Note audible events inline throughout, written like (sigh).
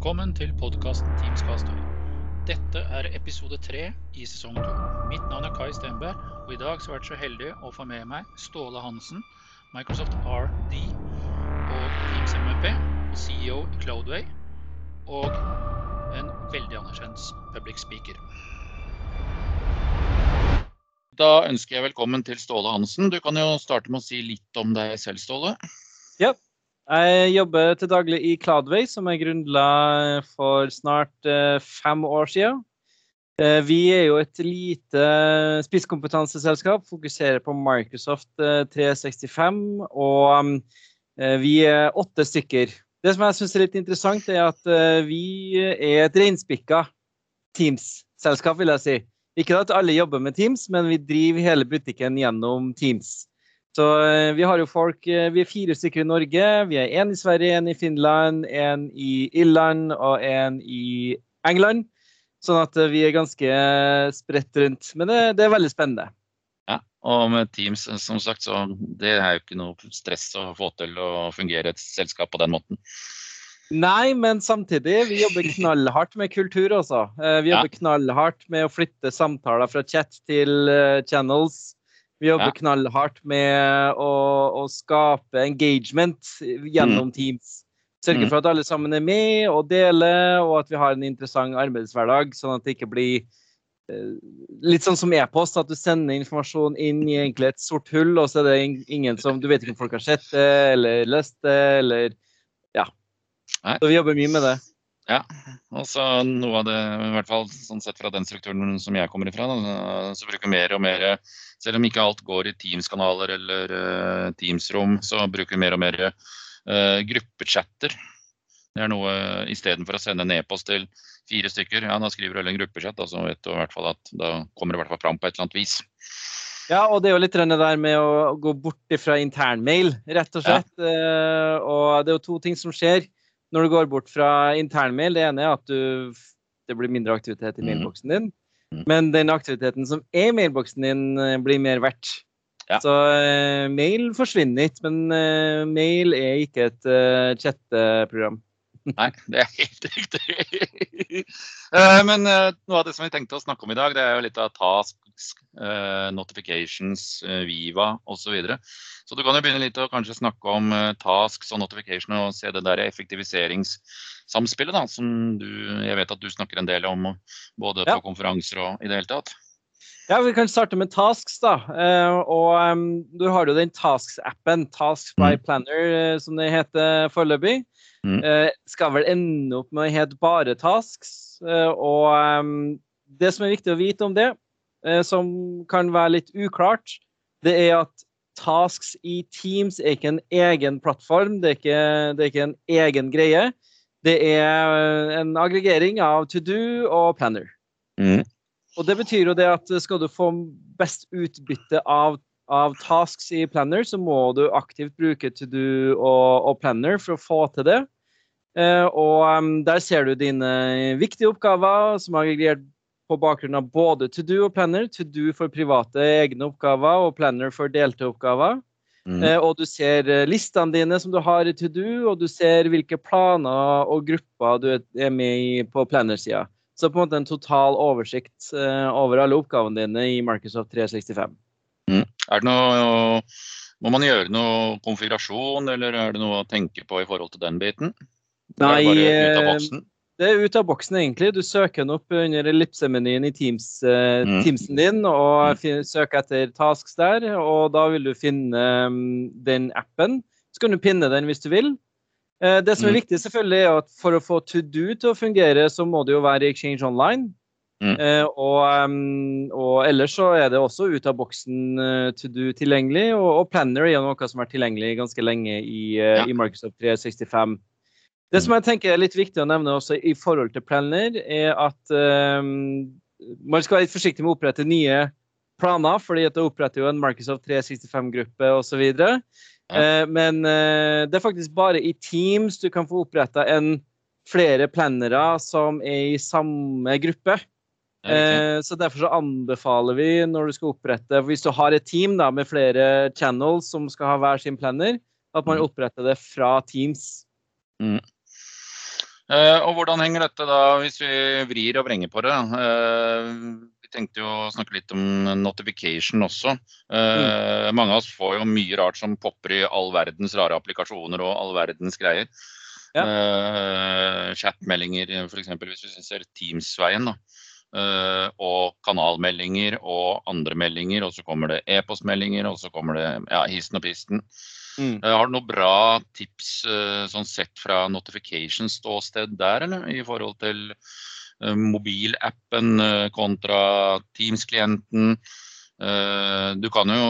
Velkommen til podkasten Teams Castaway. Dette er episode tre i sesong to. Mitt navn er Kai Stenberg, og i dag har jeg vært så heldig å få med meg Ståle Hansen, Microsoft RD og Teams MVP, og CEO i Cloudway, og en veldig anerkjent public speaker. Da ønsker jeg velkommen til Ståle Hansen. Du kan jo starte med å si litt om deg selv, Ståle. Ja, jeg jobber til daglig i Cloudway, som jeg grunnla for snart eh, fem år siden. Eh, vi er jo et lite spisskompetanseselskap, fokuserer på Microsoft 365, eh, og vi er åtte stykker. Det som jeg syns er litt interessant, er at vi er et reinspikka Teams-selskap, vil jeg si. Ikke at alle jobber med Teams, men vi driver hele butikken gjennom Teams. Så eh, vi har jo folk eh, Vi er fire stykker i Norge. Vi er én i Sverige, én i Finland, én i Irland og én i England. Sånn at eh, vi er ganske spredt rundt. Men det, det, er veldig spennende. Ja, og med Teams, som sagt, så det er jo ikke noe stress å få til å fungere et selskap på den måten. Nei, men samtidig, vi jobber (laughs) knallhardt med kultur også. Vi jobber ja. knallhardt med å flytte samtaler fra chat til channels vi jobber ja. knallhardt med å, å, skape engagement gjennom mm. Teams. Sørge mm. for at alle sammen er med og deler, og at vi har en interessant arbeidshverdag. Sånn at det ikke blir eh, litt sånn som e-post, at du sender informasjon inn i egentlig et sort hull, og så er det ingen som Du vet ikke om folk har sett det eller lest det, eller Ja. Så vi jobber mye med det. Ja, og så noe av det, i hvert fall sånn sett fra den strukturen som jeg kommer ifra, så bruker vi mer og mer selv om ikke alt går i Teams-kanaler eller uh, Teams-rom, så bruker vi mer og mer uh, gruppechatter. Det er noe istedenfor å sende en e-post til fire stykker, ja, da skriver du en gruppechat, da, så vet du i hvert fall at da kommer det i hvert fall fram på et eller annet vis. Ja, og det er jo litt det der med å gå bort fra internmail, rett og slett. Ja. Uh, og det er jo to ting som skjer når du går bort fra internmail. Det ene er at du, det blir mindre aktivitet i mhm. mailboksen din. Mm. Men den aktiviteten som er i mailboksen din, eh, blir mer verdt. Ja. Så uh, mail forsvinner ikke, men uh, mail er ikke et uh, chatteprogram. Nei, det er helt riktig. uh, men noe av det som vi tenkte å snakke om i dag, det er jo litt av tasks, notifications, Viva osv. Så, videre. så du kan jo begynne litt å kanskje snakke om tasks og notification og se det der effektiviseringssamspillet da, som du, jeg vet at du snakker en del om både på konferanser og i det hele tatt? Ja, Vi kan starte med Tasks. da. Uh, og um, Du har jo den Tasks-appen, Tasks by mm. Planner, uh, som det heter foreløpig. Mm. Uh, skal vel ende opp med å hete bare Tasks. og um, det som er viktig å vite om det, som kan være litt uklart, det er at Tasks i Teams er ikke en egen plattform, det er ikke, det er ikke en egen greie. Det er eh, en aggregering av to do og planner. Mm. Og det betyr jo det at skal du få best utbytte av, av, tasks i planner, så må du aktivt bruke to do og, og planner for å få til det. Eh, og um, der ser du dine viktige oppgaver som er aggregert på bakgrunn av både to do og planner. To do for private egne oppgaver og planner for delte oppgaver. Mm. Eh, og du ser eh, listene dine som du har i to do, og du ser hvilke planer og grupper du er med i på planner-sida. Så på en måte en total oversikt eh, over alle oppgavene dine i Microsoft 365. Mm. Er det noe, må man gjøre noe konfigurasjon, eller er det noe å tenke på i forhold til den biten? Nei, det er ut av boksen, egentlig. Du søker den opp under ellipsemenyen i Teams, uh, mm. Teamsen din og mm. søker etter tasks der. Og da vil du finne um, den appen. Så kan du pinne den hvis du vil. Uh, det som er mm. viktig, selvfølgelig, er at for å få To Do til å fungere, så må det jo være i Exchange Online. Mm. Uh, og, og, ellers så er det også ut av boksen To Do tilgjengelig. Og, og, Planner er noe som har vært tilgjengelig ganske lenge i, ja. i Microsoft 365. Det som jeg tenker er litt viktig å nevne også i forhold til Planner, er at um, man skal være litt forsiktig med å opprette nye planer, fordi at det oppretter jo en Microsoft 365-gruppe osv. Ja. Uh, men uh, det er faktisk bare i Teams du kan få oppretta en flere plannere som er i samme gruppe. Uh, så Derfor så anbefaler vi når du skal opprette Hvis du har et team da, med flere channels som skal ha hver sin planner, at man mm. oppretter det fra Teams. Mm. Og hvordan henger dette da, hvis vi vrir og vrenger på det? Tenkte jo å snakke litt om notification også. Uh, mm. Mange av oss får jo mye rart som popper i all verdens rare applikasjoner og all verdens greier. Ja. Chatmeldinger f.eks. hvis vi ser Teams-veien. da. og kanalmeldinger og andre meldinger. Og så kommer det e-postmeldinger, og så kommer det ja, hissen og pisten. Mm. Eh, har du noen bra tips eh, sånn sett fra notification-ståsted der, eller? I forhold til mobilappen kontra Teams-klienten. Uh, du kan jo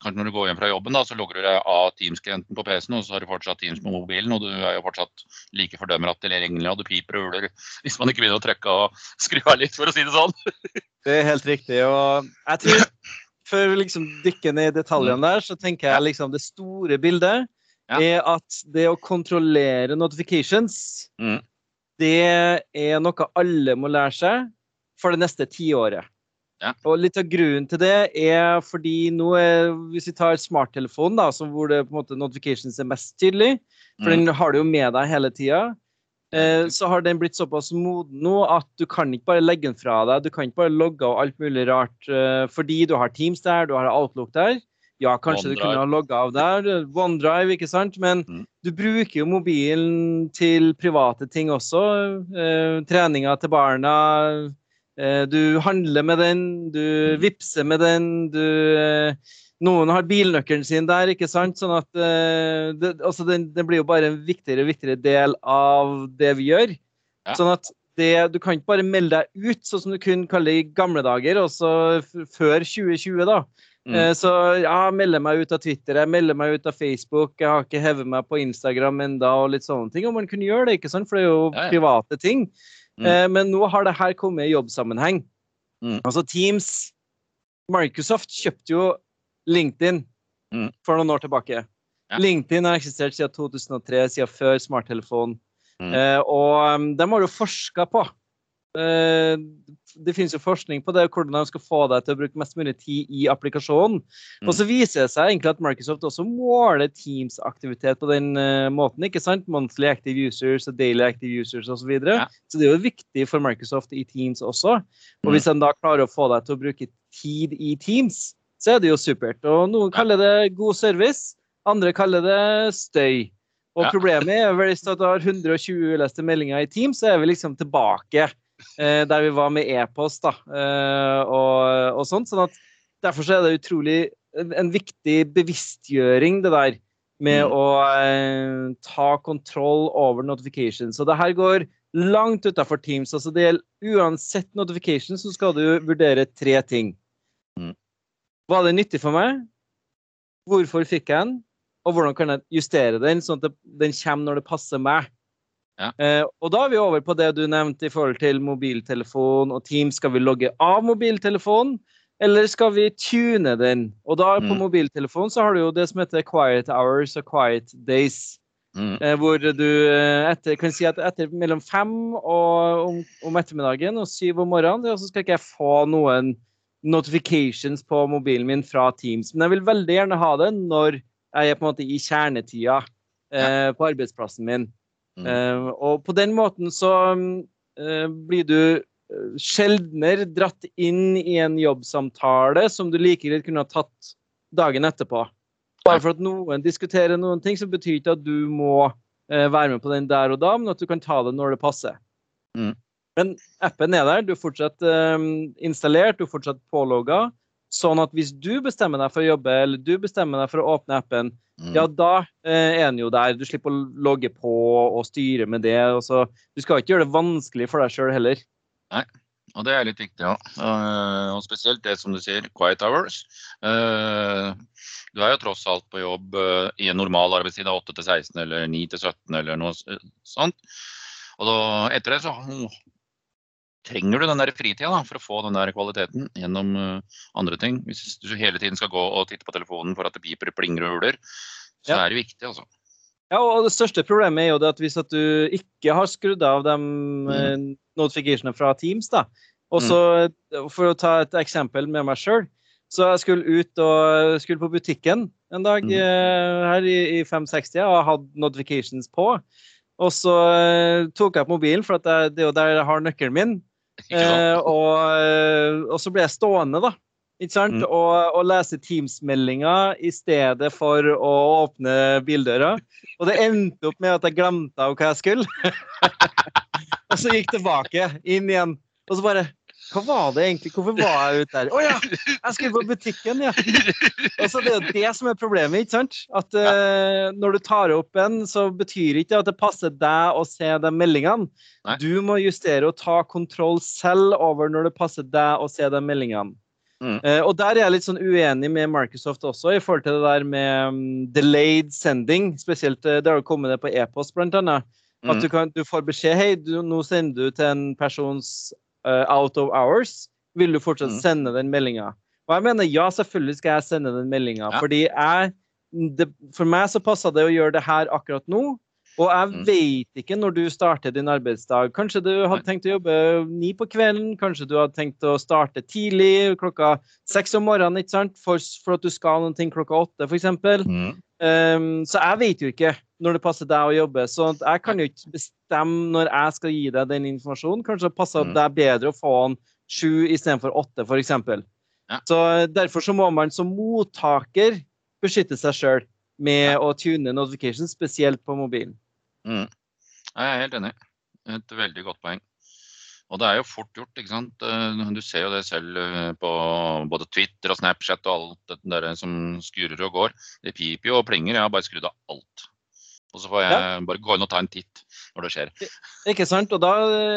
Kanskje når du går hjem fra jobben, da, så logger du deg av Teams-klienten på PC-en, og så har du fortsatt Teams på mobilen, og du er jo fortsatt like fordømmer fordømmeraktig tilgjengelig, og du piper og uler (laughs) hvis man ikke begynner å trykke og (laughs) skru av litt, for å si det sånn. (laughs) det er helt riktig. og jeg tror før vi liksom dykker ned i detaljene der, så tenker jeg liksom det store bildet ja. er at det å kontrollere notifications, mm. Det er noe alle må lære seg for det neste tiåret. Ja. Og litt av grunnen til det er fordi nå er, Hvis vi tar smarttelefonen, da, hvor det på en måte notifications er mest tydelig, for mm. den har du jo med deg hele tida, Eh, så har den blitt såpass moden nå at du kan ikke bare legge den fra deg. Du kan ikke bare logge og alt mulig rart eh, fordi du har Teams der, du har Outlook der. Ja, kanskje OneDrive. du kunne ha logga av der. OneDrive, ikke sant. Men mm. du bruker jo mobilen til private ting også. Eh, treninga til barna. Eh, du handler med den, du mm. vipser med den, du eh, noen har bilnøkkelen sin der, ikke sant? Sånn at uh, det, altså den, den, blir jo bare en viktigere og viktigere del av det vi gjør. Ja. Sånn at det, du kan ikke bare melde deg ut, sånn som du kunne kalle det i gamle dager, også før 2020, da. Mm. Uh, så ja, melder meg ut av Twitter, jeg melder meg ut av Facebook, jeg har ikke hevet meg på Instagram enda, og litt sånne ting. Og man kunne gjøre det, ikke sant? for det er jo ja, ja. private ting. Mm. Uh, men nå har det her kommet i jobbsammenheng. Mm. Altså Teams Microsoft kjøpte jo LinkedIn mm. for noen år tilbake. Ja. LinkedIn har eksistert siden 2003, siden før smarttelefon. Mm. Eh, og um, de har jo forska på eh, Det finnes jo forskning på det, hvordan de skal få deg til å bruke mest mulig tid i applikasjonen. Mm. Og så viser det seg egentlig at Microsoft også måler Teams-aktivitet på den uh, måten. ikke sant? Monthly active users og daily active users osv. Så, videre. ja. så det er jo viktig for Microsoft i Teams også. Og mm. hvis de da klarer å få deg til å bruke tid i Teams, så er det jo supert. Og noen kaller det god service, andre kaller det støy. Og problemet er vel hvis du har 120 uleste meldinger i Teams, så er vi liksom tilbake eh, der vi var med e-post da, eh, og, og sånt. sånn at Derfor så er det utrolig en, viktig bevisstgjøring, det der med mm. å eh, ta kontroll over notifications. Så det her går langt utafor Teams. altså det Uansett notification så skal du vurdere tre ting. Mm. Var det nyttig for meg? Hvorfor fikk jeg den? Og hvordan kan jeg justere den, sånn at den kommer når det passer meg? Ja. Eh, og da er vi over på det du nevnte i forhold til mobiltelefon og Team. Skal vi logge av mobiltelefonen, eller skal vi tune den? Og da på mm. mobiltelefon så har du jo det som heter quiet hours og quiet days. Mm. Eh, hvor du eh, etter, kan si at etter mellom fem om, om ettermiddagen og syv om morgenen, så skal ikke jeg få noen notifications på mobilen min fra Teams. Men jeg vil veldig gjerne ha det når jeg er på en måte i kjernetida eh, på arbeidsplassen min. Mm. Eh, og på den måten så eh, blir du eh, sjeldnere dratt inn i en jobbsamtale som du like greit kunne ha tatt dagen etterpå. Bare for at noen diskuterer noen ting, så betyr ikke at du må være med på den der og da, men at du kan ta det når det passer. Mm. Men appen er der. Du er fortsatt installert, du er fortsatt pålogga. Sånn at hvis du bestemmer deg for å jobbe, eller du bestemmer deg for å åpne appen, mm. ja, da eh, er den jo der. Du slipper å logge på og styre med det. Og så, du skal ikke gjøre det vanskelig for deg sjøl heller. Nei, og det er litt viktig, ja. Uh, og spesielt det som du sier, quiet hours. Uh, du er jo tross alt på jobb uh, i en normal arbeidstid av 8 til 16 eller 9 til 17 eller noe sånt. Og da, etter det så trenger du den der fritida for å få den der kvaliteten gjennom uh, andre ting. Hvis du hele tiden skal gå og titte på telefonen for at det piper, plinger og huler, så ja. er det viktig, altså. Ja, og det største problemet er jo det at hvis at du ikke har skrudd av de mm. Eh, notificationene fra Teams, da, og så, mm. For å ta et eksempel med meg sjøl. Så jeg skulle ut og skulle på butikken en dag mm. uh, her i, i 560 og hadde notifications på. Og så uh, tok jeg opp mobilen, for det, det, er jo der jeg har nøkkelen min. Uh, og, uh, og, så ble jeg stående, da. Ikke sant? Mm. Og, og lese Teams-meldinga i stedet for å åpne bildøra. Og det endte opp med at jeg glemte av hva jeg skulle. (laughs) og så gikk tilbake, inn igjen. Og så bare hva var det egentlig? Hvorfor var jeg ute der? Å oh, ja! Jeg skulle på butikken, ja! Altså, det er jo det som er problemet, ikke sant? At uh, når du tar opp en, så betyr ikke at det passer deg å se de meldingene. Nei. Du må justere og ta kontroll selv over når det passer deg å se de meldingene. Mm. Uh, og der er jeg litt sånn uenig med Microsoft også, i forhold til det der med um, delayed sending. Spesielt uh, det har kommet det på e-post, blant annet. At mm. du, kan, du, får beskjed hei, du, nå sender du til en persons uh, out of hours, vil du fortsatt mm. sende den meldinga. Og jeg mener ja, selvfølgelig skal jeg sende den meldinga. Ja. Fordi jeg det, For meg så passer det å gjøre det her akkurat nå. Og jeg mm. vet ikke når du starter din arbeidsdag. Kanskje du hadde tenkt å jobbe ni på kvelden, kanskje du hadde tenkt å starte tidlig, klokka seks om morgenen, ikke sant? For, for at du skal noen ting klokka åtte, f.eks. Mm. Um, så jeg vet jo ikke når det passer deg å jobbe. Så jeg kan jo ikke bestemme når jeg skal gi deg den informasjonen. Kanskje det passer mm. deg bedre å få den sju istedenfor åtte, f.eks. Ja. Så derfor så må man som mottaker beskytte seg sjøl med ja. å tune notifications, spesielt på mobilen. Mm. Jeg er helt enig. Et veldig godt poeng. Og det er jo fort gjort. ikke sant? Eh, du ser jo det selv eh, på både Twitter og Snapchat og alt det der som skurer og går. Det piper jo og plinger. Jeg har bare skrudd av alt. Og så får jeg ja. bare gå inn og ta en titt når det skjer. Ikke sant? Og da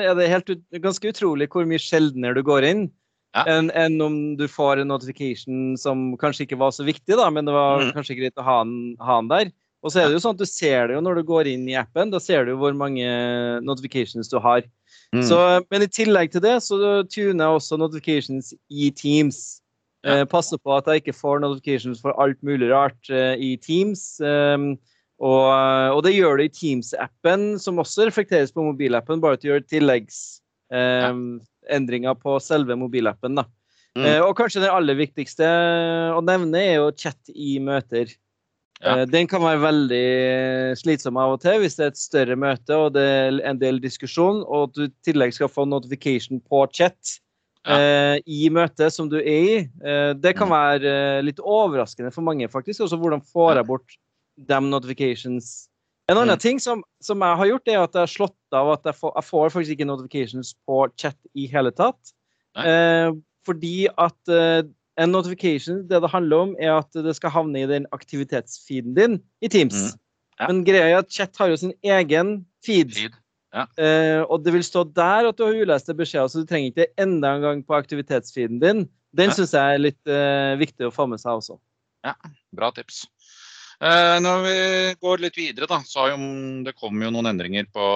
er det helt, ganske utrolig hvor mye sjeldnere du går inn. Ja. Enn en om du får en notification som kanskje ikke var så viktig, da, men det var mm. kanskje greit å ha den, ha den der. Og så er det jo sånn at du ser det jo når du går inn i appen. Da ser du hvor mange notifications du har. Mm. Så, men i tillegg til det så tuner jeg også notifications i Teams. Ja. Eh, passer på at jeg ikke får notifications for alt mulig rart eh, i Teams. Um, og, og, det gjør det i Teams-appen, som også reflekteres på mobilappen, bare at du gjør tilleggsendringer um, på selve mobilappen. da. Mm. Eh, og kanskje det aller viktigste å nevne er jo chat i møter. Ja. Eh, den kan være veldig slitsom av og til hvis det er et større møte og det er en del diskusjon, og at du i tillegg skal få notification på chat ja. eh, i møtet som du er i. Eh, det kan mm. være eh, litt overraskende for mange, faktisk. Også hvordan får jeg bort de notifications. En annen mm. ting som, som, jeg har gjort, er at jeg har slått av at jeg får, jeg får faktisk ikke notifications på chat i hele tatt. Eh, fordi at eh, en notification, det det handler om, er at det skal havne i den aktivitetsfeeden din i Teams. Mm. Ja. Men greia er at chat har jo sin egen feed. feed. Ja. Eh, og det vil stå der at du har uleste beskjeder, så du trenger ikke enda en gang på aktivitetsfeeden din. Den ja. syns jeg er litt uh, viktig å få med seg også. Ja, bra tips. Uh, når vi går litt videre, da, så jo, det kommet jo noen endringer på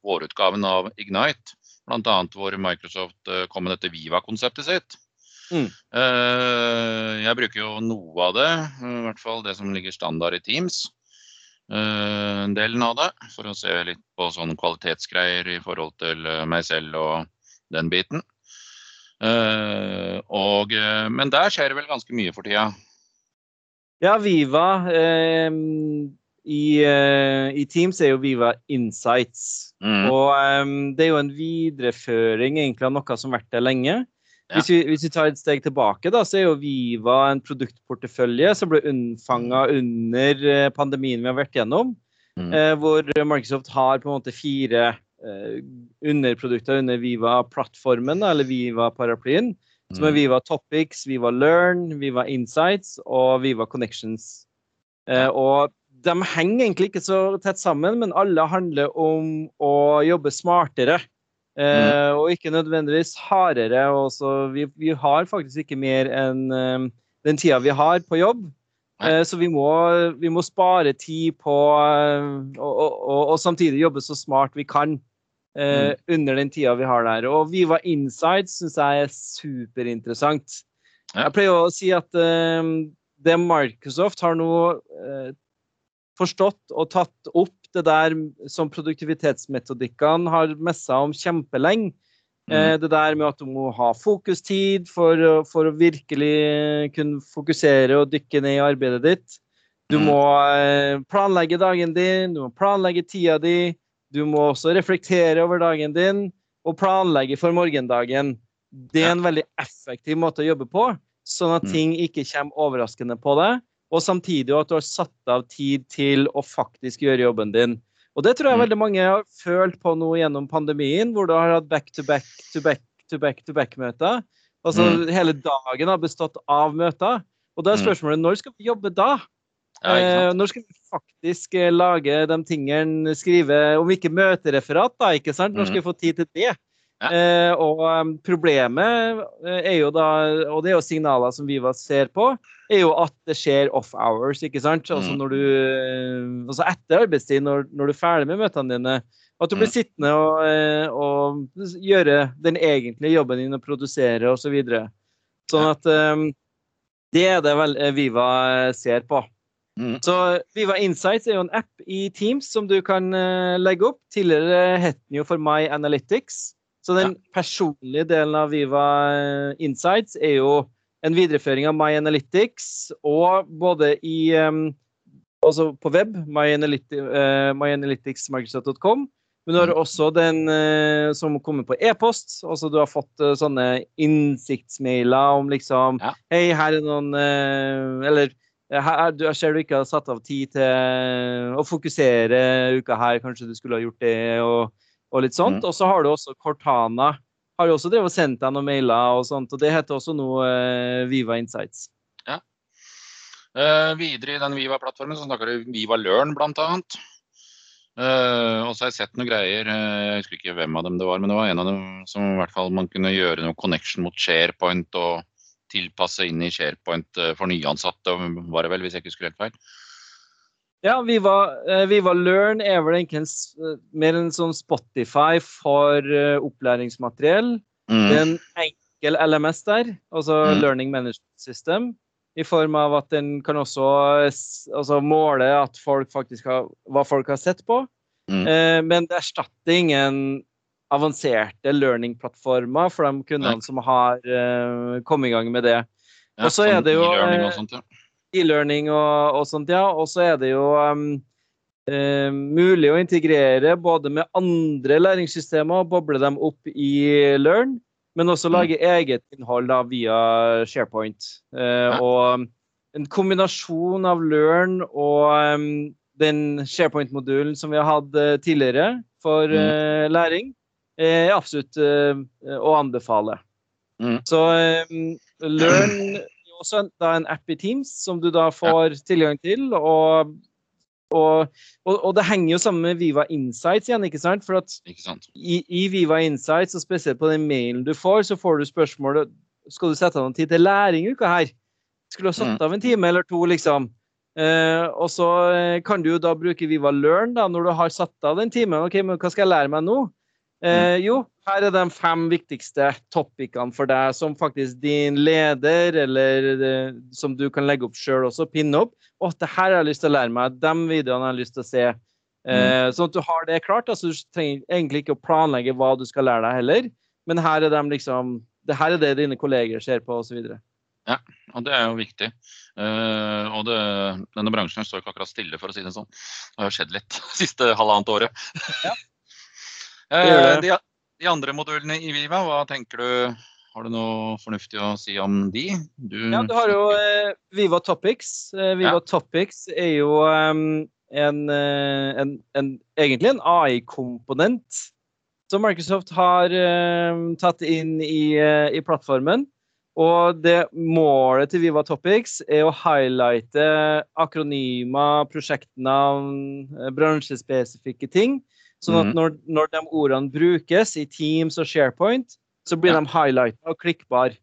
vårutgaven av Ignite. Bl.a. hvor Microsoft kom med dette Viva-konseptet sitt. Mm. Eh, jeg bruker jo noe av det, i hvert fall det som ligger standard i Teams. Delen av det, for å se litt på sånne kvalitetsgreier i forhold til meg selv og den biten. Og, men der skjer det vel ganske mye for tida? Ja, Viva i, i, Teams er jo Viva Insights. Mm. Og eh, det er jo en videreføring egentlig av noe som har vært der lenge. Hvis, vi, hvis, vi, tar et steg tilbake, da, så er jo Viva en produktportefølje som ble unnfanga under eh, pandemien vi har vært gjennom. Mm. Eh, hvor Microsoft har på en måte fire eh, underprodukter under Viva-plattformen, eller Viva-paraplyen. Mm. Er mm. Viva Topics, Viva Learn, Viva Insights og Viva Connections. Eh, og de henger egentlig ikke så tett sammen, men alle handler om å jobbe smartere. Mm. Eh, og ikke nødvendigvis hardere. Også. Vi, vi har faktisk ikke mer enn um, den tida vi har på jobb. Så vi må, vi må, spare tid på uh, og, og, og, samtidig jobbe så smart vi kan uh, mm. under den tida vi har der. Og Viva Insights syns jeg er superinteressant. Ja. Jeg pleier å si at det Microsoft har nå forstått og tatt opp det der som produktivitetsmetodikkene har messa om kjempelenge. Mm. Eh, det der med at du må ha fokustid for, for, å virkelig kunne fokusere og dykke ned i arbeidet ditt. Du må planlegge dagen din, du må planlegge tida di. Du må også reflektere over dagen din og planlegge for morgendagen. Det er en veldig effektiv måte å jobbe på, sånn at ting ikke kommer overraskende på deg. Og samtidig at du har satt av tid til å faktisk gjøre jobben din. Og det tror jeg veldig mange har følt på nå gjennom pandemien, hvor du har hatt back-to-back to back to back to back-møter. Altså mm. hele dagen har bestått av møter. Og da er spørsmålet når skal vi jobbe da? Ja, eh, når skal vi faktisk eh, lage de tingene, skrive Om ikke møtereferat, da, ikke sant? Når skal vi få tid til det? Ja. Eh, og um, problemet eh, er jo da, og det er jo signaler som Viva ser på, er jo at det skjer off hours, ikke sant? Altså mm. når du Altså etter arbeidstid, når, når du er ferdig med møtene dine. At du blir mm. sittende og, og, gjøre den egentlige jobben din og produsere osv. Så videre. sånn at um, det er det vel Viva ser på. Mm. Så Viva Insights er jo en app i Teams som du kan uh, legge opp. Tidligere het den jo for My Analytics. Så den ja. personlige delen av Viva eh, Insights er jo en videreføring av My Analytics, og både i um, Altså på web, myanalyticsmicrosoft.com. Men du har mm. også den som kommer på e-post. Altså du har fått sånne innsiktsmailer om liksom ja. Hei, her er noen Eller her, jeg ser du ikke har satt av tid til å fokusere uka her, kanskje du skulle ha gjort det, og, og litt sånt. Mm. Og så har du også Cortana. Har jo også drevet sendt deg noen mailer og sånt, og det heter også nå uh, Viva Insights. Ja. Uh, videre i den Viva-plattformen så snakker du Viva Learn, blant annet. Uh, og så har jeg sett noen greier, jeg husker ikke hvem av dem det var, men det var en av dem som i hvert fall man kunne gjøre noe connection mot SharePoint og tilpasse inn i SharePoint eh, for nyansatte, var det vel, hvis jeg ikke husker helt feil. Ja, Viva, eh, Viva Learn er vel egentlig en, eh, mer en sånn Spotify for opplæringsmateriell. Mm. Det er en enkel LMS der, altså mm. Learning Management System. I form av at den kan også altså, måle folk har, hva folk har sett på. Mm. Eh, men det erstatter ingen avanserte learning-plattformer for de kundene som har uh, kommet i gang med det. Ja, og så er det jo e-learning og sånt, ja. E-learning og, og, sånt, ja. Og så er det jo um, uh, mulig å integrere både med andre læringssystemer og boble dem opp i Learn, men også mm. lage eget innhold da, via SharePoint. Uh. Og en kombinasjon av Learn og um, den SharePoint-modulen som vi har hatt tidligere for mm. læring, eh, absolutt eh, å anbefale. Mm. Så um, Learn er også da en app i Teams som du da får ja. tilgang til. Og, og, og, og, det henger jo sammen med Viva Insights igjen, ikke sant? For at sant. I, I, Viva Insights, og spesielt på den mailen du får, så får du spørsmålet skal du sette av noen tid til læring uka her. Skulle du ha satt mm. av en time eller to, liksom? Eh, og så kan du jo da bruke Viva Learn da, når du har satt av den timen. OK, men hva skal jeg lære meg nå? Eh, jo, her er de fem viktigste topicene for deg, som faktisk din leder, eller eh, som du kan legge opp sjøl også, pinne opp. Å, det her har jeg lyst til å lære meg. De videoene har jeg lyst til å se. Eh, mm. Sånn at du har det klart. altså Du trenger egentlig ikke å planlegge hva du skal lære deg heller, men her er de liksom det her er det dine kolleger ser på, osv. Ja, og det er jo viktig. Uh, og det, denne bransjen står ikke akkurat stille, for å si det sånn. Det har skjedd litt (laughs) siste halvannet året. Ja. Eh, de, de, andre modulene i Viva, hva tenker du? Har du noe fornuftig å si om de? Du, ja, du har jo eh, Viva Topics. Eh, Viva ja. Topics er jo um, en, eh, en, en, egentlig en AI-komponent som Microsoft har uh, tatt inn i, i, plattformen. Og det målet til Viva Topics er å highlighte akronymer, prosjektnavn, bransjespesifikke ting Sånn at mhm. når, når, de ordene brukes i Teams og SharePoint, så blir de highlighta og klikkbare.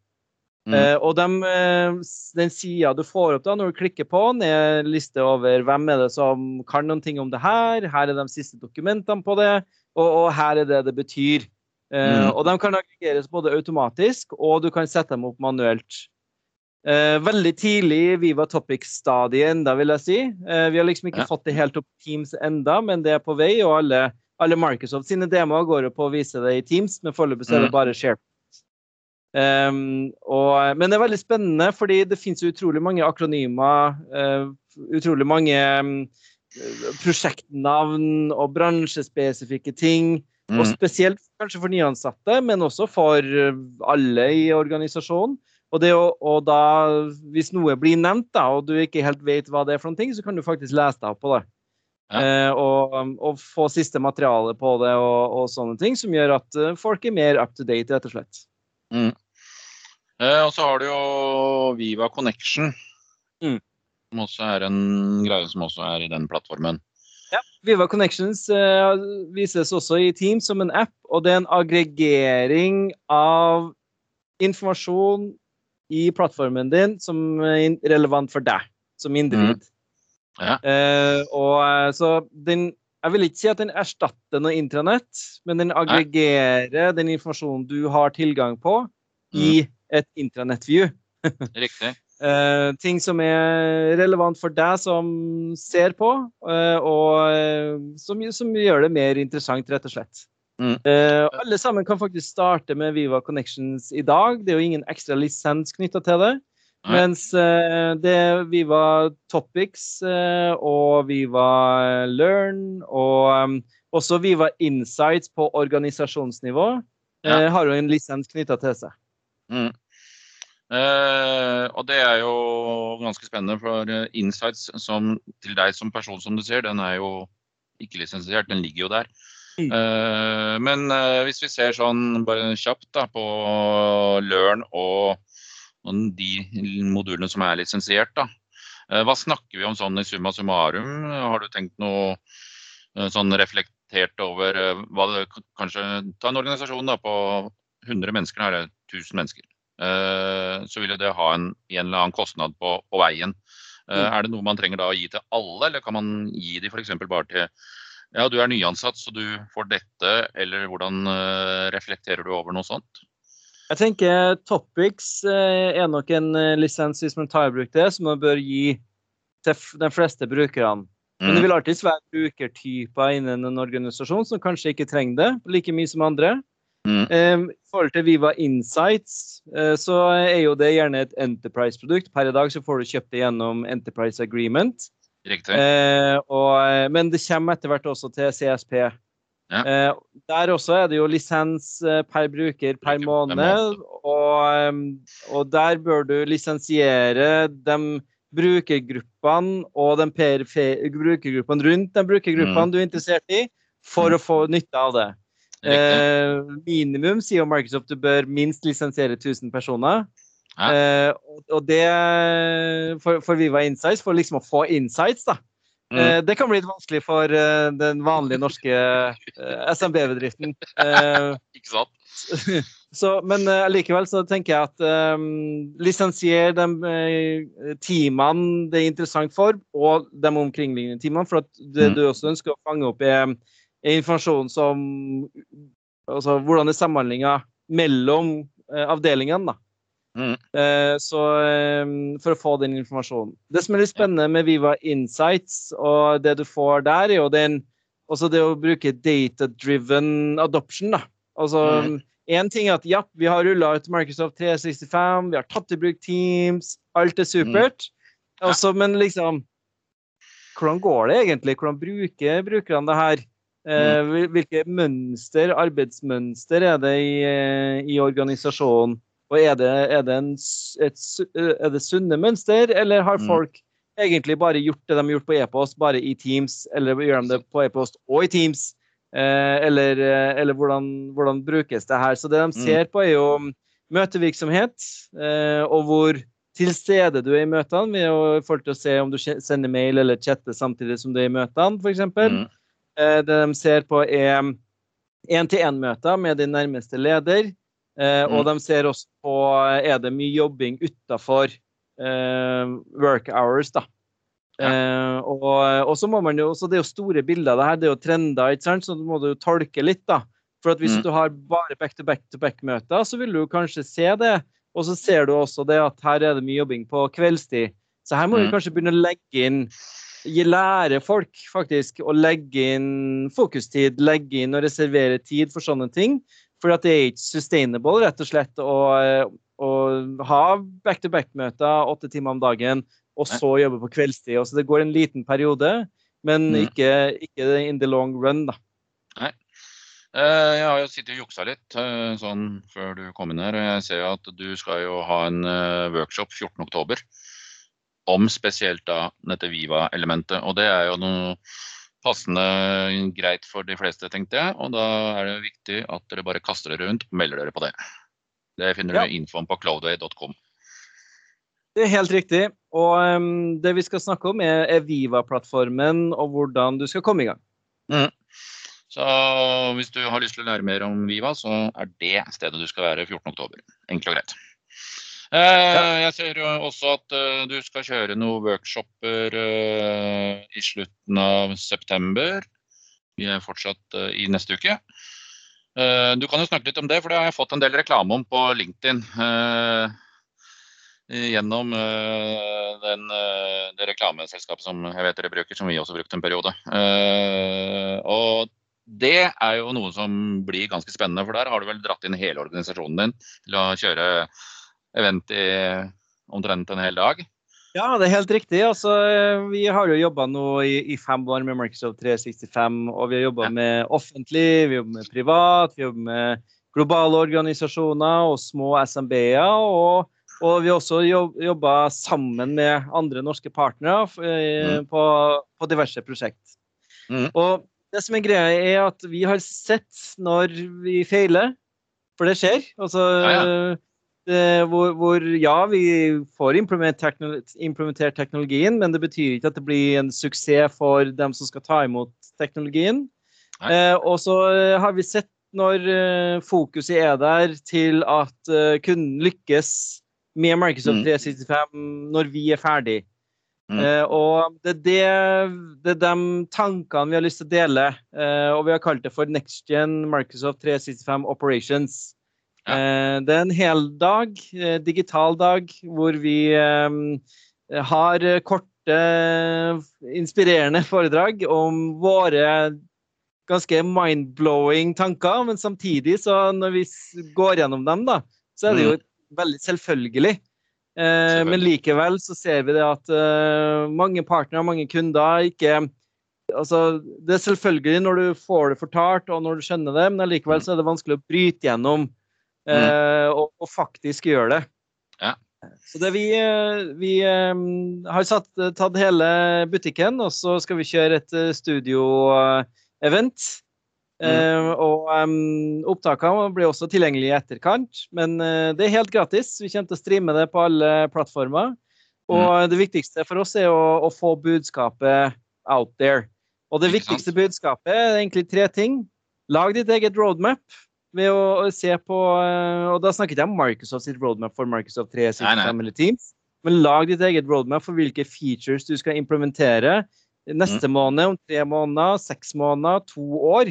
Mm. Eh, og de, uh, den sida du får opp da når du klikker på den, er en liste over hvem er det som kan noen ting om det her. Her er de siste dokumentene på det, og, og her er det det betyr. Uh, mm. Og de kan aggregeres både automatisk, og du kan sette dem opp manuelt. veldig tidlig i Viva Topic-stadiet enda, vil jeg si. vi har liksom ikke ja. fått det helt opp Teams enda, men det er på vei, og alle alle Microsoft sine demoer går jo på å vise det i Teams, men foreløpig er det mm. bare SharePoint. Um, og, men det er veldig spennende, fordi det finnes utrolig mange akronymer. Uh, utrolig mange um, prosjektnavn og bransjespesifikke ting. Mm. Og spesielt kanskje for nyansatte, men også for alle i organisasjonen. Og, det og, og da, hvis noe blir nevnt, da, og du ikke helt vet hva det er for noen ting, så kan du faktisk lese deg opp på det. Ja. Eh, og, og, få siste materiale på det og, og, sånne ting, som gjør at folk er mer up to date, rett og slett. Mm. Eh, og så har du jo Viva Connection, mm. som også er en greie som også er i den plattformen. Ja, Viva Connections eh, vises også i Teams som en app, og det er en aggregering av informasjon i plattformen din som er relevant for deg som individ. Mm. Ja. Eh, og eh, så den jeg vil ikke si at den erstatter noe intranett, men den aggregerer Nei. den informasjonen du har tilgang på, i mm. et intranett-view. (laughs) Riktig. Uh, ting som er relevant for deg som ser på, uh, og uh, som, som, gjør det mer interessant, rett og slett. Mm. alle sammen kan faktisk starte med Viva Connections i dag. Det er jo ingen ekstra lisens knytta til det. Mens det vi var Topics og vi var Learn og um, også Viva Insights på organisasjonsnivå ja. har jo en lisens knytta til seg. Mm. Uh, og det er jo ganske spennende, for uh, Insights som, til deg som person, som du ser, den er jo ikke lisensiert, den ligger jo der. Uh, men hvis vi ser sånn bare kjapt da, på Learn og de modulene som er lisensiert, da. hva snakker vi om sånn i summa summarum? Har du tenkt noe sånn reflektert over hva det kanskje Ta en organisasjon da, på 100 mennesker, eller er 1000 mennesker. Eh, så vil det ha en, en eller annen kostnad på, på veien. Eh, mm. Er det noe man trenger da å gi til alle, eller kan man gi de f.eks. bare til ja, du er nyansatt, så du får dette, eller hvordan reflekterer du over noe sånt? Jeg tenker Topics uh, er nok en uh, lisens hvis man tar i bruk det, som man bør gi til de fleste brukerne. Men det mm. vil alltids være brukertyper innen en organisasjon som kanskje ikke trenger det like mye som andre. Mm. Um, I forhold til Viva Insights, uh, så er jo det gjerne et Enterprise-produkt. Per i dag så får du kjøpt det gjennom Enterprise Agreement. Riktig. Uh, og, eh, men det kommer etter hvert også til CSP. Ja. Uh, der også er det jo lisens per bruker per måned. Og, og, der bør du lisensiere de brukergruppene og de brukergruppene rundt de brukergruppene mm. du er interessert i, for mm. å få nytte av det. Eh, minimum sier Microsoft du bør minst lisensiere 1000 personer. Eh, og det for, for, Viva Insights, for liksom å få insights, da. Mm. Eh, det kan bli litt vanskelig for uh, den vanlige norske uh, SMB-bedriften. (laughs) Ikke sant? (laughs) så, men likevel så tenker jeg at um, lisensier de teamene det er interessant for, og de omkringliggende teamene. For at det mm. du også ønsker å fange opp, er informasjon som Altså hvordan er samhandlinga mellom uh, avdelingene, da. Mm. Eh, så eh, for å få den informasjonen. Det som er litt spennende med Viva Insights, og det du får der, er jo den også det å bruke data-driven adoption. da. Altså, mm. ting er at ja, vi har rulla ut Microsoft 365, vi har tatt i bruk Teams, alt er supert. Mm. Også, men liksom Hvordan går det egentlig? Hvordan bruker brukerne det her? Eh, mm. Hvilke mønster, arbeidsmønster er det i, eh, i organisasjonen? Og er det, er det, en, et, er det sunne mønster, eller har mm. folk egentlig bare gjort det de har gjort på e-post, bare i Teams? Eller gjør de det på e-post og i Teams? Eh, eller, eller hvordan, hvordan, brukes det her? Så det de mm. ser på, er jo møtevirksomhet, og hvor til stede du er i møtene, med i forhold til å se om du sender mail eller chatter samtidig som du er i møtene, f.eks. Mm. Eh, det de ser på, er én-til-én-møter med din nærmeste leder. Eh, og mm. de ser også på er det mye jobbing utafor eh, work hours. da. Ja. og, og, så må man jo, så Det er jo store bilder det her, det er jo trender, ikke sant? så du må du jo tolke litt. da. For at Hvis mm. du har bare back-to-back-to-back-møter, så vil du kanskje se det. Og så ser du også det at her er det mye jobbing på kveldstid. Så her må mm. vi kanskje begynne å legge inn lære folk faktisk å legge inn fokustid, legge inn og reservere tid for sånne ting. For det er ikke sustainable, rett og slett, å, å ha back-to-back-møter åtte timer om dagen, og så jobbe på kveldstid. Så det går en liten periode, men mm. ikke, ikke in the long run, da. Nei. Eh, jeg har jo sittet og juksa litt eh, sånn før du kom inn her. og Jeg ser jo at du skal jo ha en eh, workshop 14.10 om spesielt da dette Viva-elementet. Og det er jo noe passende greit for de fleste, tenkte jeg. Og da er det viktig at dere bare kaster dere rundt og melder dere på det. Det finner ja. du infoen på cloudway.com. Det er helt riktig. Og um, det vi skal snakke om, er, er Viva-plattformen og hvordan du skal komme i gang. Mm. Så hvis du har lyst til å lære mer om Viva, så er det stedet du skal være 14.10. Enkelt og greit. Eh, jeg ser jo også at eh, du skal kjøre noen workshoper eh, i slutten av september. Vi er fortsatt i neste uke. Du kan jo snakke litt om det, for det har jeg fått en del reklame om på LinkedIn. Gjennom den, det reklameselskapet som jeg vet dere bruker, som vi også brukte en periode. Og det er jo noe som blir ganske spennende, for der har du vel dratt inn hele organisasjonen din til å kjøre event i omtrent en hel dag? Ja, det er helt riktig. Altså, vi har jo jobba nå i, i, fem år med Microsoft 365. Og vi har jobba ja. med offentlig, vi jobber med privat, vi jobber med globale organisasjoner og små SMB-er. Og, og, vi har også jobba sammen med andre norske partnere mm. på, på, diverse prosjekt. Mm. Og det som er greia, er at vi har sett når vi feiler, for det skjer. Altså, ja, ja. Eh, hvor, hvor, ja, vi får implementert teknologien, men det betyr ikke at det blir en suksess for dem som skal ta imot teknologien. Eh, og så eh, har vi sett når eh, fokuset er der til at eh, kunden lykkes med Microsoft 365 mm. når vi er ferdig. Mm. Eh, og det er, det, det er, de tankene vi har lyst til å dele, og vi har kalt det for Next Gen Microsoft 365 Operations. Ja. Eh, det er en hel dag, eh, digital dag, hvor vi eh, har korte, inspirerende foredrag om våre ganske mind-blowing tanker. Men samtidig, så når vi går gjennom dem, da, så er det jo mm. veldig selvfølgelig. Men likevel så ser vi det at mange partnere, mange kunder, ikke Altså, det er selvfølgelig når du får det fortalt og når du skjønner det, men likevel mm. så er det vanskelig å bryte gjennom mm. Eh, og, og, faktisk gjøre det. Ja. Så det vi, eh, vi um, har satt, tatt hele butikken, og så skal vi kjøre et studioevent. Mm. Uh, og um, opptakene blir også tilgjengelige i etterkant. Men uh, det er helt gratis. Vi kommer til å streame det på alle plattformer. Og mm. det viktigste for oss er å, å, få budskapet out there. Og det viktigste budskapet er egentlig tre ting. Lag ditt eget roadmap ved å se på eh, Og da snakket jeg om Microsoft sitt roadmap for Microsoft 365 eller Teams, men lag ditt eget roadmap for hvilke features du skal implementere neste mm. måned, om tre måneder, seks måneder, to år.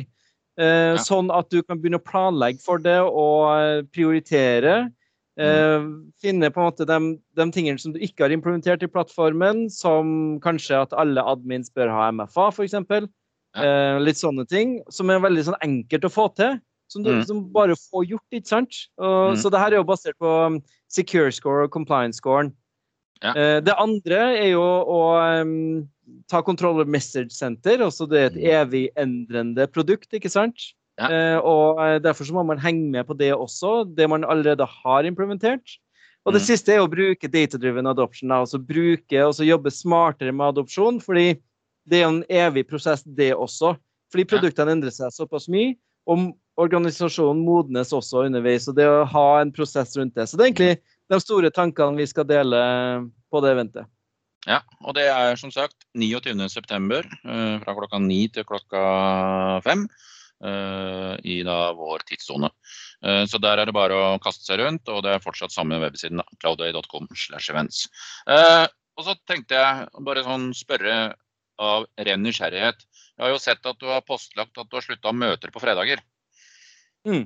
Eh, ja. Sånn at du kan begynne å planlegge for det og eh, prioritere. Eh, mm. finne på en måte de, de, tingene som du ikke har implementert i plattformen, som kanskje at alle admins bør ha MFA, f.eks. Ja. Eh, litt sånne ting, som er veldig sånn enkelt å få til som du mm. som bare får gjort, ikke sant? Og, mm. Så det her er jo basert på um, secure score og compliance scoren. Ja. Uh, det andre er jo å um, ta kontroll over message center. Også det er et mm. evig endrende produkt, ikke sant? Ja. Uh, og uh, derfor så må man henge med på det også, det man allerede har implementert. Og det mm. siste er å bruke data-driven adoption. Altså bruke og jobbe smartere med adopsjon, fordi det er en evig prosess, det også. Fordi produktene endrer seg såpass mye. Og organisasjonen modnes også underveis, og det å ha en prosess rundt det. Så det er egentlig de store tankene vi skal dele på det eventet. Ja, og det er som sagt 29.9. Eh, fra klokka 9 til klokka 5 eh, i da vår tidssone. Eh, så der er det bare å kaste seg rundt, og det er fortsatt samme websiden, cloudway.com. Og så tenkte jeg bare sånn spørre av ren nysgjerrighet. Jeg har jo sett at du har postlagt at du har slutta møter på fredager. Mm.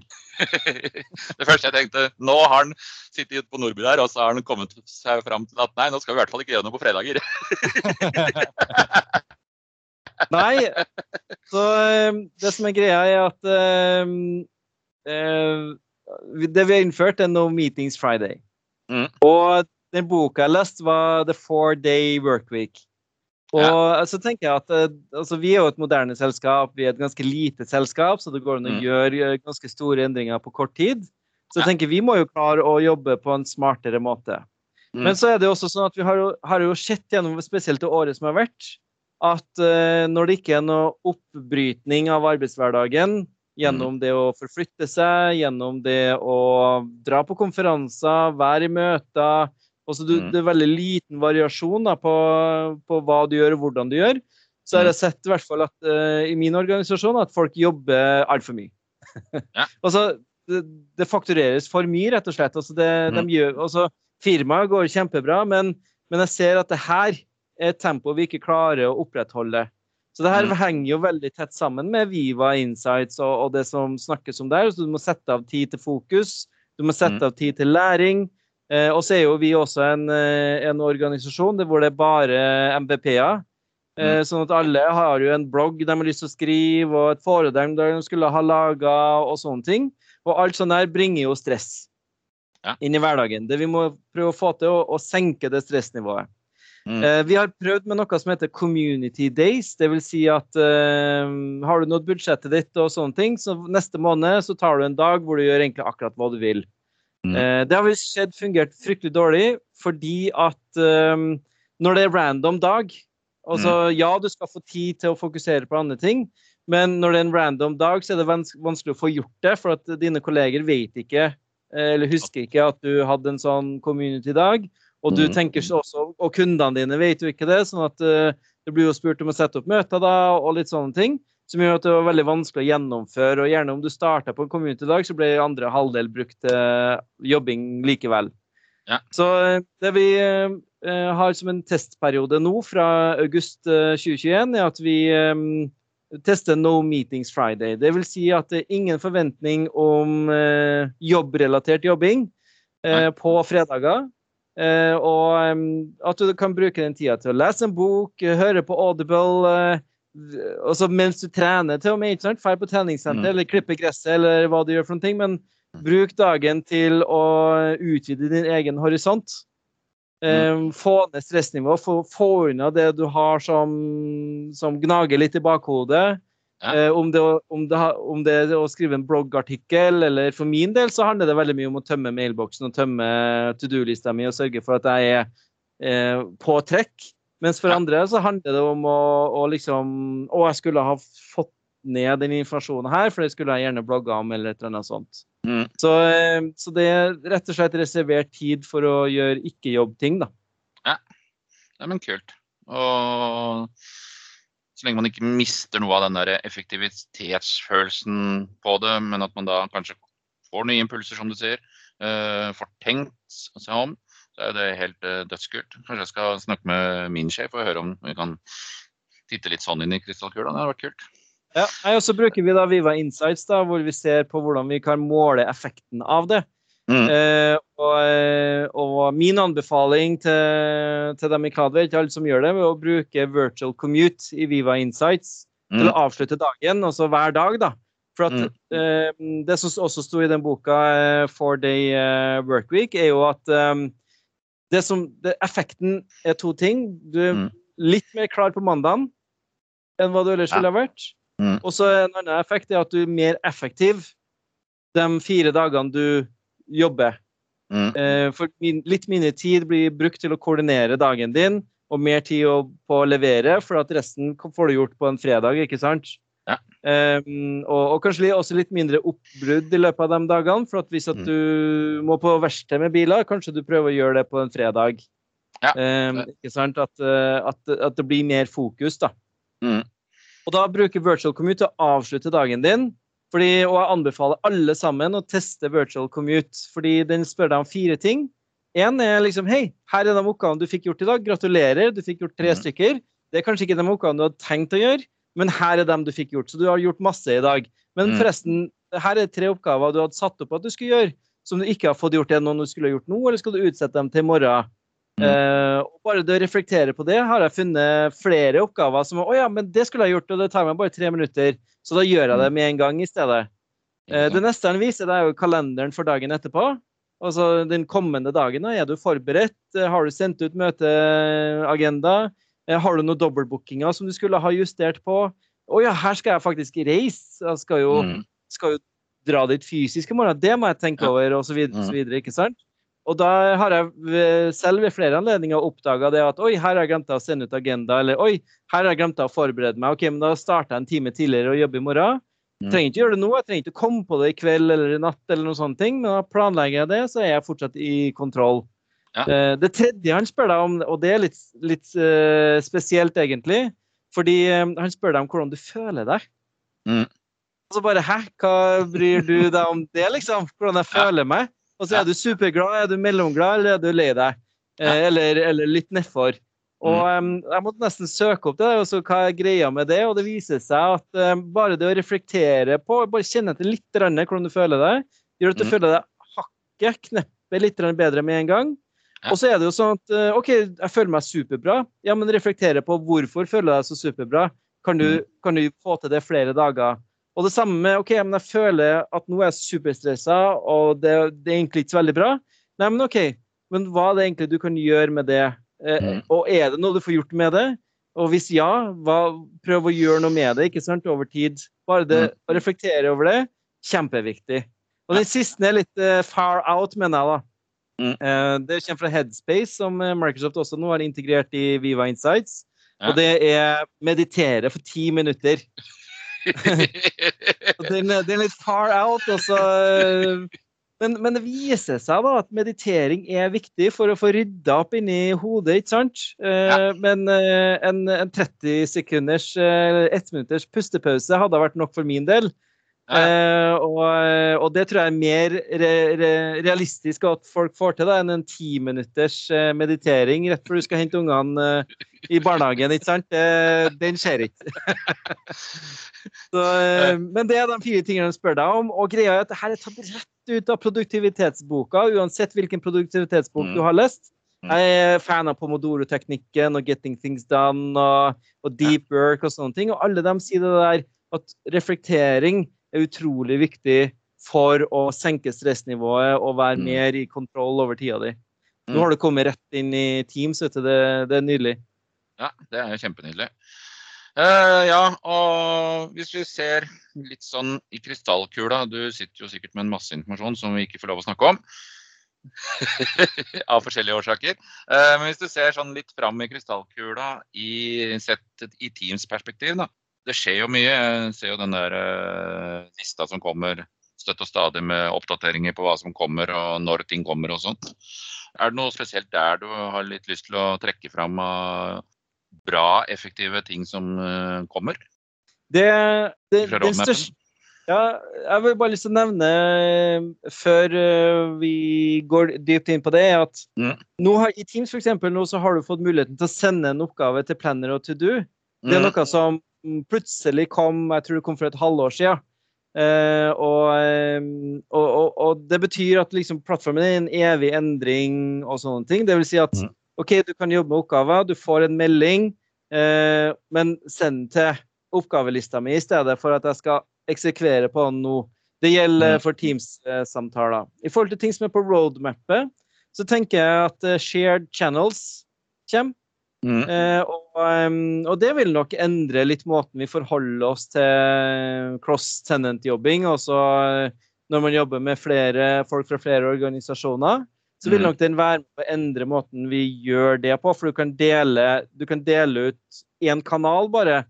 (laughs) det første jeg tenkte Nå har han sittet på Nordby der, og så har han kommet seg fram til at nei, nå skal vi i hvert fall ikke gjøre noe på fredager. (laughs) nei. Så ehm, det som er greia, er at uh, uh, Det vi har innført, er No Meetings Friday. Mm. Og den boka jeg leste, var The Four Day Workweek. Og Ja. så tenker jeg at eh, altså, Vi er jo et moderne selskap, vi er et ganske lite selskap, så det går an å Mm. gjøre eh, ganske store endringer på kort tid. Så jeg Ja. tenker vi må jo klare å jobbe på en smartere måte. Mm. Men så er det også sånn at vi har jo, har jo sett gjennom spesielt det året som har vært, at uh, når det ikke er noe oppbrytning av arbeidshverdagen gjennom det å forflytte seg, gjennom det å dra på konferanser, være i møter også du, Mm. Det er veldig liten variasjon da, på, på hva du gjør og hvordan du gjør. Så har Mm. jeg sett i hvert fall at uh, i min organisasjon at folk jobber altfor mye. (laughs) Ja. altså, det, det faktureres for mye, rett og slett. Altså, det, Mm. de gjør, altså, firmaet går kjempebra, men, men jeg ser at det her er et tempo vi ikke klarer å opprettholde. Så det her Mm. henger jo veldig tett sammen med Viva Insights og, og det som snakkes om der. Så du må sette av tid til fokus, du må sette Mm. av tid til læring. Eh, og så er jo vi også en, eh, en organisasjon hvor det er bare MVP-er. Eh, Mm. Sånn at alle har jo en blogg de har lyst til å skrive, og et foredrag de skulle ha laga, og sånne ting. Og alt sånt der bringer jo stress Ja. inn i hverdagen. Det vi må prøve å få til, å, å senke det stressnivået. Mm. Eh, vi har prøvd med noe som heter Community Days. Det vil si at eh, har du nådd budsjettet ditt og sånne ting, så neste måned så tar du en dag hvor du gjør egentlig akkurat hva du vil. Mm. Eh, det har vi sett fungert fryktelig dårlig fordi at um, når det er random dag Altså, ja, du skal få tid til å fokusere på andre ting, men når det er en random dag, så er det vans vanskelig å få gjort det, for at dine kolleger vet ikke, eh, eller husker ikke at du hadde en sånn community-dag. Og du Mm. tenker også, og kundene dine vet jo ikke det, sånn at uh, det blir jo spurt om å sette opp møter da, og litt sånne ting. Som gjør at det var veldig vanskelig å gjennomføre. Og gjerne om du starta på en community-dag, så ble andre halvdel brukt til jobbing likevel. Ja. Så eh, det vi eh, eh, har som en testperiode nå, fra august eh, 2021, er at vi eh, tester No Meetings Friday. Det vil si at det er ingen forventning om eh, jobbrelatert jobbing eh, på fredager. Eh, og eh, at du kan bruke den tida til å lese en bok, eh, høre på Audible. Eh, og så mens du trener til og med, ikke sant? Drar på treningssenter Mm. eller klippe gresset eller hva du gjør for noen ting. Men bruk dagen til å utvide din egen horisont. Eh, få ned stressnivået, få, få unna det du har som, som gnager litt i bakhodet. Ja. Eh, om, det, om, det, om det er å skrive en bloggartikkel, eller for min del så handler det veldig mye om å tømme mailboksen og tømme to do-lista mi og sørge for at jeg er eh, på trekk. Mens for Ja. andre så handler det om å, å liksom Å, jeg skulle ha fått ned den informasjonen her, for det skulle jeg gjerne blogga om, eller et eller annet sånt. Mm. Så, eh, så det er rett og slett reservert tid for å gjøre ikke-jobb-ting, da. Ja, men kult. Og så lenge man ikke mister noe av den der effektivitetsfølelsen på det, men at man da kanskje får nye impulser, som du sier, eh, får tenkt seg om, så er det helt eh, dødskult. Kanskje jeg skal snakke med min sjef og høre om vi kan titte litt sånn inn i krystallkula. Det hadde vært kult. Ja, og så bruker vi da Viva Insights, da, hvor vi ser på hvordan vi kan måle effekten av det. Mm. Eh, og, eh, og min anbefaling til, til dem i Kadver, til alle som gjør det, er å bruke virtual commute i Viva Insights til Mm. å avslutte dagen, altså hver dag, da. For at eh, det som også sto i den boka, eh, Four Day Workweek, er jo at eh, det som, det, effekten er to ting. Du er Mm. litt mer klar på mandagen enn hva du ellers Ja. ville ha vært. Mm. Og så en annen effekt er at du er mer effektiv de fire dagene du jobber. Mm. Eh, for min, litt mindre tid blir brukt til å koordinere dagen din, og mer tid å, på å levere, for at resten får du gjort på en fredag, ikke sant? Ja. Um, og, og kanskje også litt mindre oppbrudd i løpet av de dagene, for hvis at Mm. du må på verksted med biler, kanskje du prøver å gjøre det på en fredag. Ja. Um, ikke sant? At, eh, at, at det blir mer fokus, da. Mm. Og da bruker Virtual Commute til å avslutte dagen din. Fordi, og jeg anbefaler alle sammen å teste Virtual Commute, fordi den spør deg om fire ting. Én er liksom Hei, her er de oppgavene du fikk gjort i dag. Gratulerer, du fikk gjort tre mm. stykker. Det er kanskje ikke de oppgavene du hadde tenkt å gjøre, men her er dem du fikk gjort. Så du har gjort masse i dag. Men Mhm. forresten, her er tre oppgaver du hadde satt opp at du skulle gjøre, som du ikke har fått gjort ennå, du skulle gjort nå, eller skal du utsette dem til i morgen? Mm. Uh, og bare det å reflektere på det, har jeg funnet flere oppgaver som Å ja, men det skulle jeg gjort, og det tar meg bare tre minutter. Så da gjør jeg det med en gang i stedet. Uh, det neste han viser, det er jo kalenderen for dagen etterpå. Altså den kommende dagen. Er du forberedt? Eh, har du sendt ut møteagenda? Eh, har du noen dobbeltbookinger som du skulle ha justert på? Å ja, her skal jeg faktisk reise. Jeg skal jo, mm. skal jo dra dit fysisk i morgen. Det må jeg tenke over, og så videre, og så mm. videre, ikke sant? Og da har jeg selv ved flere anledninger oppdaga det at oi, her har jeg glemt å sende ut agenda, eller oi, her har jeg glemt å forberede meg. Ok, men da starter jeg en time tidligere og jobber i morgen. Jeg mm. trenger ikke gjøre det nå, jeg trenger ikke komme på det i kveld eller i natt, eller noen sånne ting, men da planlegger jeg det, så er jeg fortsatt i kontroll. Ja. Eh, det tredje han spør deg om, og det er litt, litt uh, spesielt egentlig, fordi um, han spør deg om hvordan du føler deg. Mm. Og så bare Hæ, hva bryr du deg om det, liksom? Hvordan jeg føler meg? Og så er du superglad, er du mellomglad, eller er du lei deg? Eh, eller, eller, litt nedfor. Og um, jeg måtte nesten søke opp det, og så hva er greia med det? Og det viser seg at um, bare det å reflektere på, bare kjenne etter litt hvordan du føler deg, gjør at du mm. føler deg hakket, kneppet litt bedre med en gang. Og så er det jo sånn at OK, jeg føler meg superbra. Ja, men reflektere på hvorfor føler jeg deg så superbra. Kan du, mm. kan du få til det flere dager? Og det samme med OK, men jeg føler at nå er jeg superstressa, og det, det, er egentlig ikke så veldig bra. Nei, men OK, men hva er det egentlig du kan gjøre med det? Eh, mm. Og er det noe du får gjort med det? Og hvis ja, hva, prøv å gjøre noe med det ikke sant, over tid. Bare det mm. å reflektere over det, kjempeviktig. Og den siste er litt uh, far out, mener jeg, da. Mm. Uh, det kommer fra Headspace, som eh, Microsoft også nå har integrert i Viva Insights. Ja. Og det er meditere for ti minutter (laughs) den, den, er litt far out. altså. Men, men, det viser seg da at meditering er viktig for å få rydda opp inni hodet, ikke sant? Eh, ja. Men eh, en, en 30 sekunders, ettminutters ett pustepause hadde vært nok for min del. Uh, og, og, det tror jeg er mer re, re, realistisk at folk får til da, enn en timinutters eh, meditering rett før du skal hente ungene eh, i barnehagen. ikke sant? den skjer ikke. (laughs) Så, men det er de fire tingene de spør deg om. Og greia er at dette er tatt rett ut av produktivitetsboka, uansett hvilken produktivitetsbok mm. du har lest. Mm. Jeg er fan av pomodoro-teknikken og Getting Things Done og, og Deep Work og sånne ting. Og alle dem sier det der at reflektering er utrolig viktig for å senke stressnivået og være mm. mer i kontroll over tida di. Nå mm. har du kommet rett inn i Teams, vet du. Det, det er nydelig. Ja, det er kjempenydelig. Uh, ja, og hvis vi ser litt sånn i krystallkula Du sitter jo sikkert med en masse informasjon som vi ikke får lov å snakke om. (laughs) av forskjellige årsaker. Uh, men hvis du ser sånn litt fram i krystallkula i, sett i Teams perspektiv, da det skjer jo mye. Jeg ser jo den der uh, lista som kommer støtt og stadig med oppdateringer på hva som kommer og når ting kommer og sånt. Er det noe spesielt der du har litt lyst til å trekke fram av bra, effektive ting som uh, kommer? Det, det, det største ja, jeg vil bare lyst til å nevne, eh, før vi går dypt inn på det, at mm. nå har, i Teams for eksempel, nå så har du fått muligheten til å sende en oppgave til Planner og To Do. Det er mm. noe som plutselig kom Jeg tror det kom for et halvår siden. Uh, og, og, og, og, det betyr at liksom, plattformen er en evig endring og sånne ting. Det vil si at mm. OK, du kan jobbe med oppgaver, du får en melding, uh, men send til oppgavelista mi i stedet for at jeg skal eksekvere på den nå. Det gjelder mm. for Teams-samtaler. I forhold til ting som er på roadmappet, så tenker jeg at shared channels kommer. Mm. Eh, og, um, og, det vil nok endre litt måten vi forholder oss til cross-tenant-jobbing. Altså når man jobber med flere folk fra flere organisasjoner, så vil mm. nok den være med å endre måten vi gjør det på. For du kan dele, du kan dele ut én kanal bare.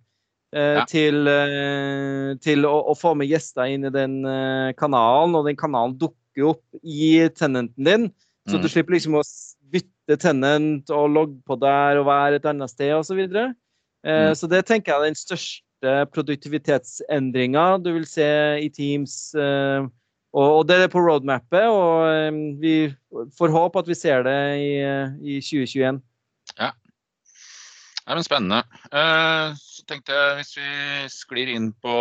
Eh, ja. Til, eh, til å, å, få med gjester inn i den eh, kanalen, og den kanalen dukker opp i tenenten din. Så mm. du slipper liksom å bytte Tenant og logge på der og være et annet sted osv. Så, videre. eh, mm. så det tenker jeg er den største produktivitetsendringa du vil se i Teams. Eh, og, og, det er på roadmappet, og eh, vi får håpe at vi ser det i, i 2021. Ja. Det er spennende. Eh, så tenkte jeg hvis vi sklir inn på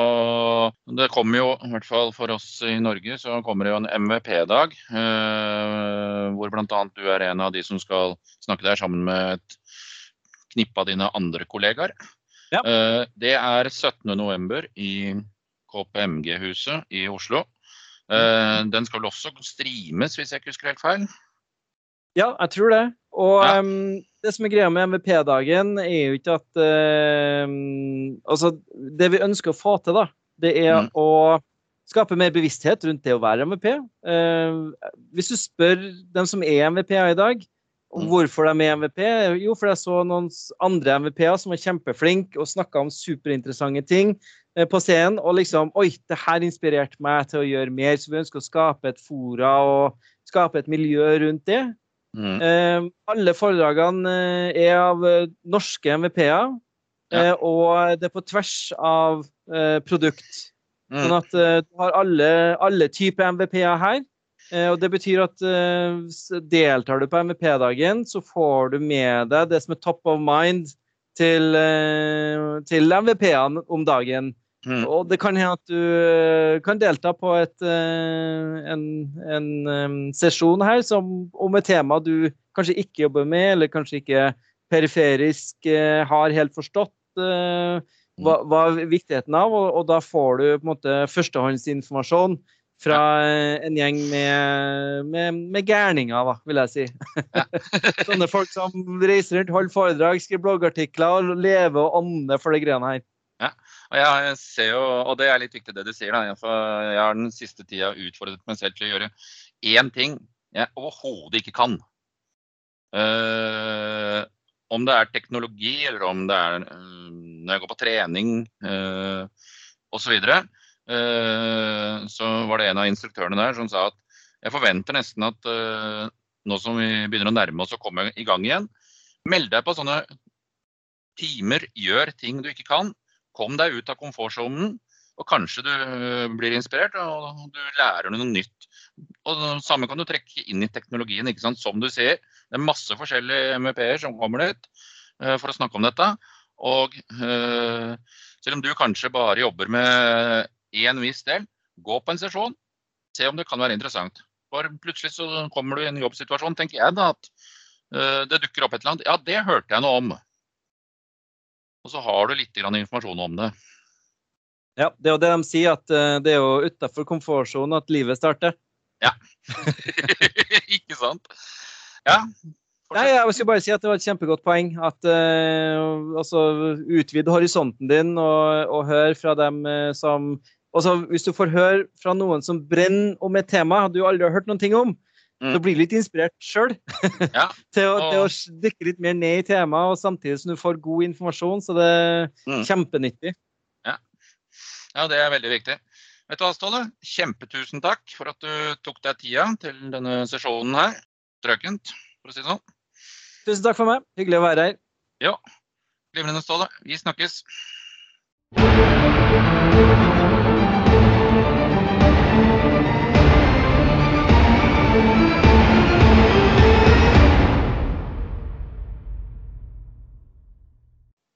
Det kommer jo, i hvert fall for oss i Norge, så kommer det jo en MVP-dag. Eh, hvor bl.a. du er en av de som skal snakke der sammen med et knippe av dine andre kollegaer. Ja. Eh, det er 17.11. i KPMG-huset i Oslo. Eh, den skal vel også streames, hvis jeg ikke husker helt feil? Ja, jeg tror det. Og ja. um, det som er greia med MVP-dagen, er jo ikke at uh, Altså, det vi ønsker å få til, da, det er mm. å skape mer bevissthet rundt det å være MVP. Uh, hvis du spør dem som er MVP-er i dag, om mm. hvorfor de er MVP, jo, for jeg så noen andre MVP-er som var kjempeflinke og snakka om superinteressante ting uh, på scenen, og liksom Oi, det her inspirerte meg til å gjøre mer, så vi ønsker å skape et fora og skape et miljø rundt det. Mm. Eh, alle foredragene er av norske MVP-er, ja. og det er på tvers av produkt. Mm. Sånn at du har alle, alle typer MVP-er her. Og Det betyr at deltar du på MVP-dagen, så får du med deg det som er top of mind til, til MVP-ene om dagen. Mm. Og det kan hende at du kan delta på et, en, en um, sesjon her som, om et tema du kanskje ikke jobber med, eller kanskje ikke periferisk har helt forstått hva, hva er viktigheten av, og, og, da får du på en måte førstehåndsinformasjon fra en gjeng med, med, med gærninger, da, vil jeg si. Ja. (laughs) Sånne folk som reiser rundt, holder foredrag, skriver bloggartikler og lever og ånder for de greiene her. Og jeg ser jo, og det er litt viktig det du sier. da, for Jeg har den siste tida utfordret meg selv til å gjøre én ting jeg overhodet ikke kan. Uh, om det er teknologi, eller om det er uh, når jeg går på trening uh, osv., uh, så var det en av instruktørene der som sa at jeg forventer nesten at uh, nå som vi begynner å nærme oss å komme i gang igjen, meld deg på sånne timer, gjør ting du ikke kan. Kom deg ut av komfortsonen, og kanskje du blir inspirert og du lærer noe nytt. Og det Samme kan du trekke inn i teknologien. ikke sant? Som du ser, det er masse forskjellige MEP-er som kommer dit for å snakke om dette. Og øh, selv om du kanskje bare jobber med én viss del, gå på en sesjon. Se om det kan være interessant. For plutselig så kommer du i en jobbsituasjon, tenker jeg da, at øh, det dukker opp et eller annet. Ja, det hørte jeg noe om. Og så har du litt informasjon om det. Ja, det er jo det de sier, at øh, det er jo utafor komfortsonen at livet starter. Ja. (laughs) Ikke sant? Ja, Nei, jeg skal bare si at Det var et kjempegodt poeng. at uh, altså, Utvid horisonten din og, og hør fra dem uh, som altså, Hvis du får høre fra noen som brenner om et tema du aldri har hørt noen ting om, mm. så blir du litt inspirert sjøl (laughs) ja. til, og... til, å dykke litt mer ned i temaet, og samtidig som du får god informasjon. Så det er mm. kjempenyttig. Ja. ja, det er veldig viktig. Vet du hva, Ståle? Kjempetusen takk for at du tok deg tida til denne sesjonen her. Strøkent, for å si det sånn. Tusen takk for meg. Hyggelig å være her. Ja. Glimrende, Ståle. Vi snakkes.